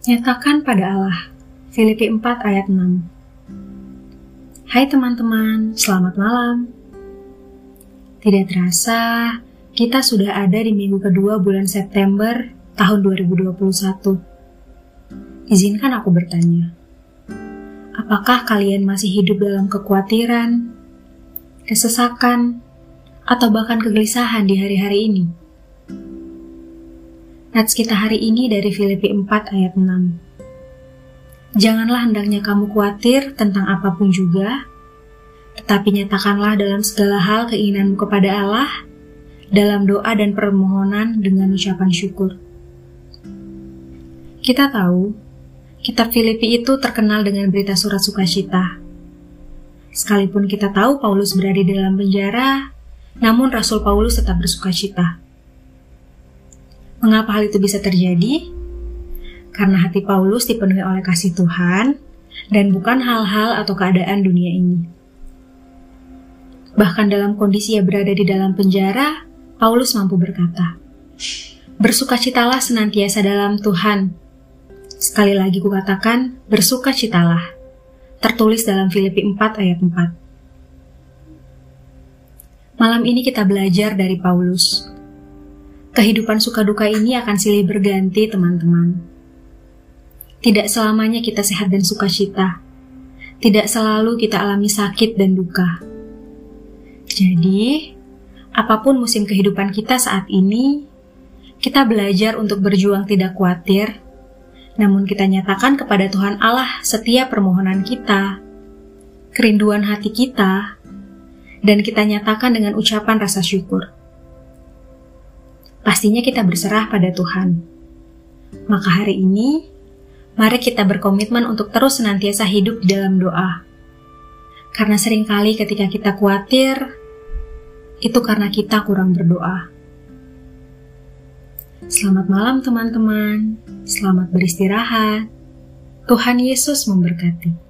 Nyatakan pada Allah. Filipi 4 ayat 6. Hai teman-teman, selamat malam. Tidak terasa, kita sudah ada di minggu kedua bulan September tahun 2021. Izinkan aku bertanya. Apakah kalian masih hidup dalam kekhawatiran, kesesakan, atau bahkan kegelisahan di hari-hari ini? Nats kita hari ini dari Filipi 4 ayat 6. Janganlah hendaknya kamu khawatir tentang apa pun juga, tetapi nyatakanlah dalam segala hal keinginanmu kepada Allah, dalam doa dan permohonan dengan ucapan syukur. Kita tahu, kitab Filipi itu terkenal dengan berita surat sukacita. Sekalipun kita tahu Paulus berada di dalam penjara, namun Rasul Paulus tetap bersukacita. Mengapa hal itu bisa terjadi? Karena hati Paulus dipenuhi oleh kasih Tuhan dan bukan hal-hal atau keadaan dunia ini. Bahkan dalam kondisi ia berada di dalam penjara, Paulus mampu berkata, Bersukacitalah senantiasa dalam Tuhan. Sekali lagi kukatakan, bersukacitalah. Tertulis dalam Filipi 4 ayat 4. Malam ini kita belajar dari Paulus Kehidupan suka duka ini akan silih berganti, teman-teman. Tidak selamanya kita sehat dan sukacita. Tidak selalu kita alami sakit dan duka. Jadi, apa pun musim kehidupan kita saat ini, kita belajar untuk berjuang tidak khawatir, namun kita nyatakan kepada Tuhan Allah setiap permohonan kita, kerinduan hati kita, dan kita nyatakan dengan ucapan rasa syukur pastinya kita berserah pada Tuhan. Maka hari ini, mari kita berkomitmen untuk terus senantiasa hidup di dalam doa. Karena sering kali ketika kita khawatir, itu karena kita kurang berdoa. Selamat malam teman-teman, selamat beristirahat. Tuhan Yesus memberkati.